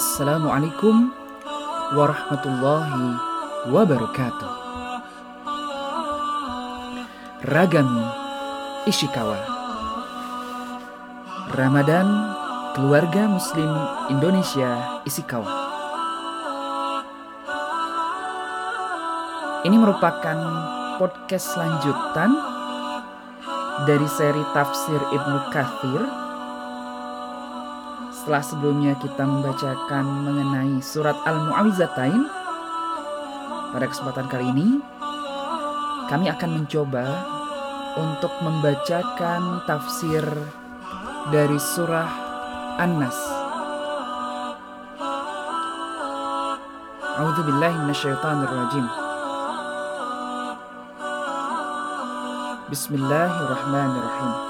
Assalamualaikum warahmatullahi wabarakatuh. Ragam Ishikawa Ramadan Keluarga Muslim Indonesia Ishikawa Ini merupakan podcast lanjutan dari seri tafsir Ibnu Kathir setelah sebelumnya kita membacakan mengenai surat Al-Mu'awizatain, pada kesempatan kali ini kami akan mencoba untuk membacakan tafsir dari surah An-Nas. A'udzubillahi minasyaitonirrajim. Bismillahirrahmanirrahim.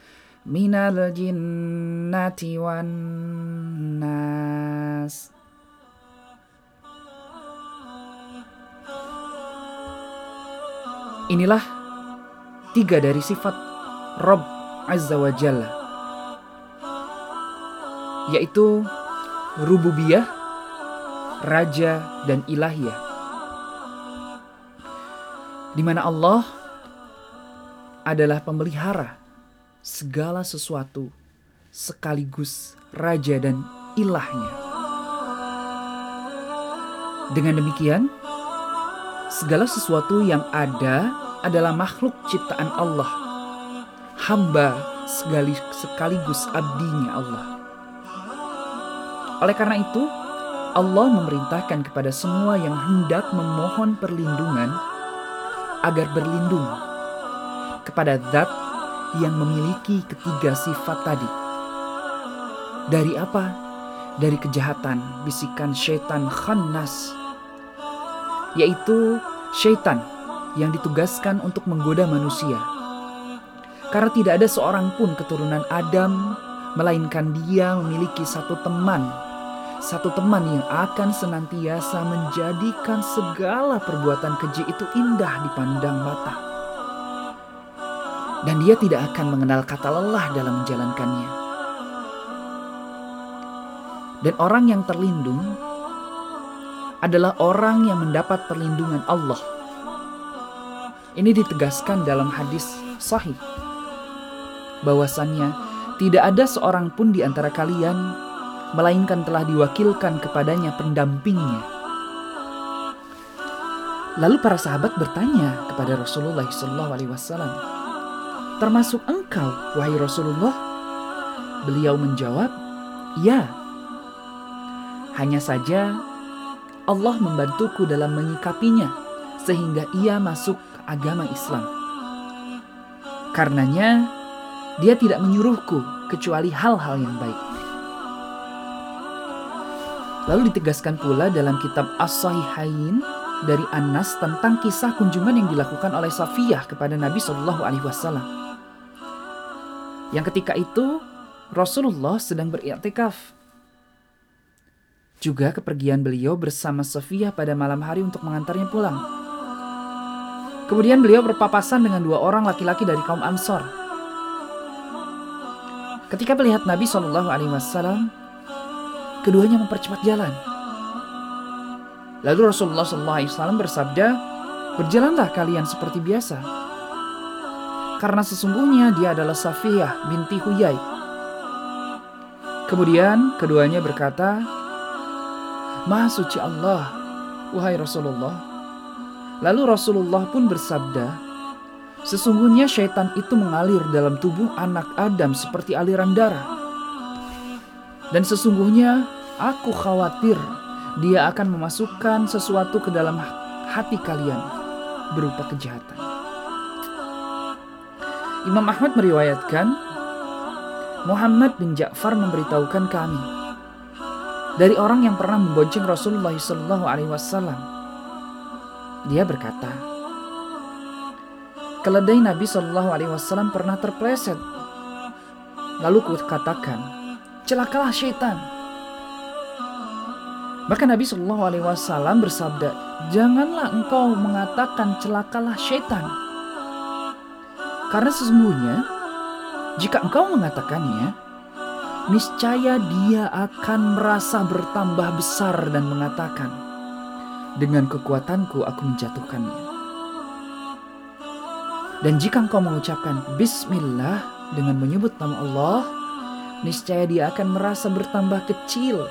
minal jinnati wan nas Inilah tiga dari sifat Rob Azza wa Jalla yaitu rububiyah, raja dan ilahiyah. Di mana Allah adalah pemelihara segala sesuatu sekaligus raja dan ilahnya. Dengan demikian, segala sesuatu yang ada adalah makhluk ciptaan Allah, hamba sekali, sekaligus abdinya Allah. Oleh karena itu, Allah memerintahkan kepada semua yang hendak memohon perlindungan agar berlindung kepada zat yang memiliki ketiga sifat tadi. Dari apa? Dari kejahatan bisikan syaitan khannas, yaitu syaitan yang ditugaskan untuk menggoda manusia. Karena tidak ada seorang pun keturunan Adam, melainkan dia memiliki satu teman, satu teman yang akan senantiasa menjadikan segala perbuatan keji itu indah dipandang mata dan dia tidak akan mengenal kata lelah dalam menjalankannya. Dan orang yang terlindung adalah orang yang mendapat perlindungan Allah. Ini ditegaskan dalam hadis sahih bahwasannya tidak ada seorang pun di antara kalian melainkan telah diwakilkan kepadanya pendampingnya. Lalu para sahabat bertanya kepada Rasulullah SAW, termasuk engkau, wahai Rasulullah? Beliau menjawab, "Ya." Hanya saja Allah membantuku dalam menyikapinya sehingga ia masuk ke agama Islam. Karenanya, dia tidak menyuruhku kecuali hal-hal yang baik. Lalu ditegaskan pula dalam kitab As-Sahihain dari Anas tentang kisah kunjungan yang dilakukan oleh Safiyah kepada Nabi Shallallahu Alaihi Wasallam. Yang ketika itu Rasulullah sedang beriktikaf. Juga kepergian beliau bersama Sofia pada malam hari untuk mengantarnya pulang. Kemudian beliau berpapasan dengan dua orang laki-laki dari kaum Ansor. Ketika melihat Nabi Shallallahu Alaihi Wasallam, keduanya mempercepat jalan. Lalu Rasulullah Shallallahu Alaihi Wasallam bersabda, berjalanlah kalian seperti biasa karena sesungguhnya dia adalah Safiyah binti Huyai. Kemudian keduanya berkata, Maha suci Allah, wahai Rasulullah. Lalu Rasulullah pun bersabda, Sesungguhnya syaitan itu mengalir dalam tubuh anak Adam seperti aliran darah. Dan sesungguhnya aku khawatir dia akan memasukkan sesuatu ke dalam hati kalian berupa kejahatan. Imam Ahmad meriwayatkan Muhammad bin Ja'far memberitahukan kami dari orang yang pernah membonceng Rasulullah Shallallahu Alaihi Wasallam. Dia berkata, keledai Nabi Shallallahu Alaihi Wasallam pernah terpleset. Lalu ku katakan, celakalah syaitan. Maka Nabi Shallallahu Alaihi Wasallam bersabda, janganlah engkau mengatakan celakalah syaitan, karena sesungguhnya jika engkau mengatakannya, niscaya dia akan merasa bertambah besar dan mengatakan, "Dengan kekuatanku aku menjatuhkannya." Dan jika engkau mengucapkan bismillah dengan menyebut nama Allah, niscaya dia akan merasa bertambah kecil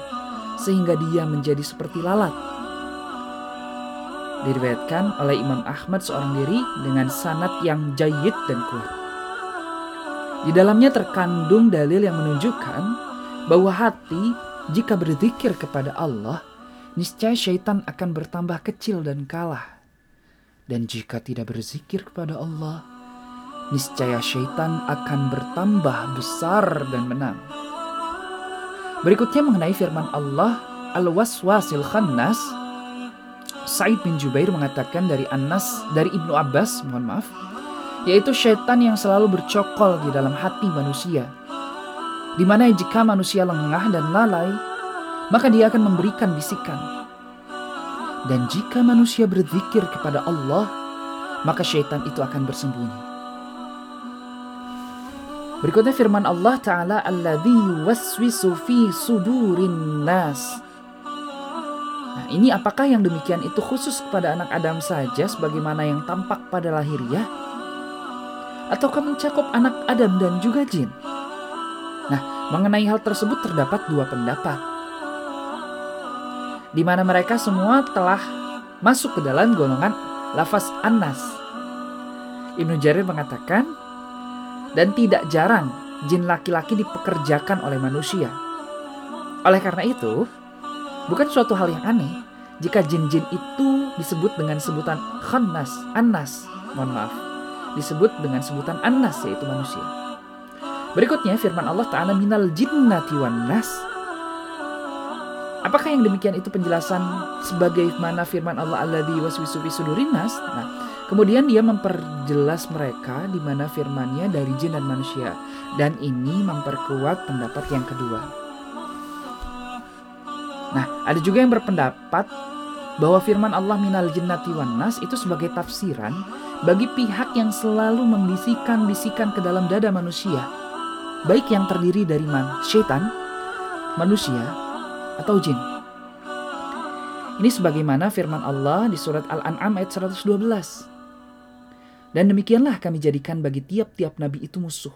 sehingga dia menjadi seperti lalat. Diriwayatkan oleh Imam Ahmad seorang diri dengan sanat yang jayid dan kuat. Di dalamnya terkandung dalil yang menunjukkan bahwa hati jika berzikir kepada Allah, niscaya syaitan akan bertambah kecil dan kalah. Dan jika tidak berzikir kepada Allah, niscaya syaitan akan bertambah besar dan menang. Berikutnya mengenai firman Allah Al-Waswasil Khannas Said bin Jubair mengatakan dari Anas dari Ibnu Abbas, mohon maaf, yaitu syaitan yang selalu bercokol di dalam hati manusia. Di mana jika manusia lengah dan lalai, maka dia akan memberikan bisikan dan jika manusia berzikir kepada Allah, maka syaitan itu akan bersembunyi. Berikutnya firman Allah Ta'ala Alladhi yuwaswisu fi sudurin nas Nah ini apakah yang demikian itu khusus kepada anak Adam saja sebagaimana yang tampak pada lahiriah? Ataukah mencakup anak Adam dan juga jin? Nah mengenai hal tersebut terdapat dua pendapat di mana mereka semua telah masuk ke dalam golongan lafaz Anas. Ibnu Jarir mengatakan, dan tidak jarang jin laki-laki dipekerjakan oleh manusia. Oleh karena itu, bukan suatu hal yang aneh jika jin-jin itu disebut dengan sebutan khannas, anas, mohon maaf, disebut dengan sebutan anas yaitu manusia. Berikutnya firman Allah Ta'ala minal jinnati wan nas Apakah yang demikian itu penjelasan sebagai mana firman Allah alladzi waswisu sudurinas? Nah, kemudian dia memperjelas mereka di mana firmannya dari jin dan manusia dan ini memperkuat pendapat yang kedua. Nah, ada juga yang berpendapat bahwa firman Allah minal jinnati wan nas itu sebagai tafsiran bagi pihak yang selalu membisikkan-bisikan ke dalam dada manusia, baik yang terdiri dari man, syaitan, manusia, atau jin. Ini sebagaimana firman Allah di surat Al-An'am ayat 112. Dan demikianlah kami jadikan bagi tiap-tiap nabi itu musuh,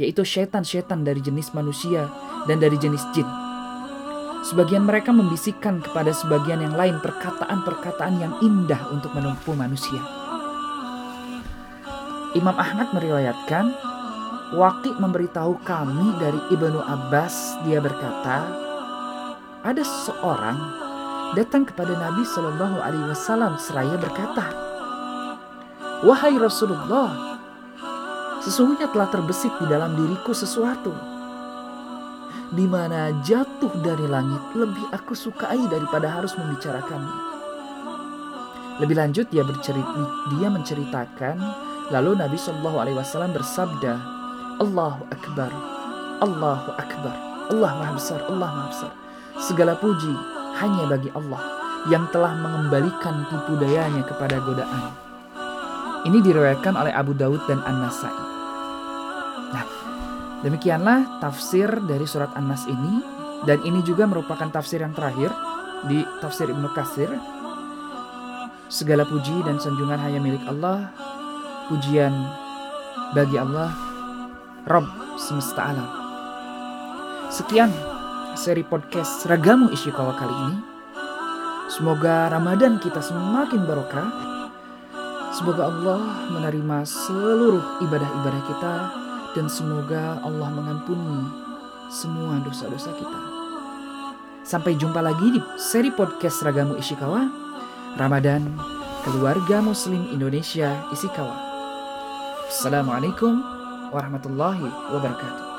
yaitu syaitan-syaitan dari jenis manusia dan dari jenis jin. Sebagian mereka membisikkan kepada sebagian yang lain perkataan-perkataan yang indah untuk menumpu manusia. Imam Ahmad meriwayatkan, Waki memberitahu kami dari Ibnu Abbas, dia berkata, ada seorang datang kepada Nabi Shallallahu Alaihi Wasallam seraya berkata, Wahai Rasulullah, sesungguhnya telah terbesit di dalam diriku sesuatu di mana jatuh dari langit lebih aku sukai daripada harus membicarakannya. Lebih lanjut dia bercerita, dia menceritakan lalu Nabi Shallallahu Alaihi Wasallam bersabda, Allahu Akbar, Allahu Akbar, Allah Maha Besar, Allah Maha Besar. Segala puji hanya bagi Allah yang telah mengembalikan tipu dayanya kepada godaan. Ini diriwayatkan oleh Abu Daud dan An-Nasai. Nah, demikianlah tafsir dari surat An-Nas ini dan ini juga merupakan tafsir yang terakhir di tafsir Ibnu Katsir. Segala puji dan sanjungan hanya milik Allah. Pujian bagi Allah, Rob semesta alam. Sekian seri podcast Ragamu Ishikawa kali ini. Semoga Ramadan kita semakin barokah. Semoga Allah menerima seluruh ibadah-ibadah kita dan semoga Allah mengampuni semua dosa-dosa kita. Sampai jumpa lagi di seri podcast Ragamu Ishikawa. Ramadan, keluarga muslim Indonesia Ishikawa. Assalamualaikum warahmatullahi wabarakatuh.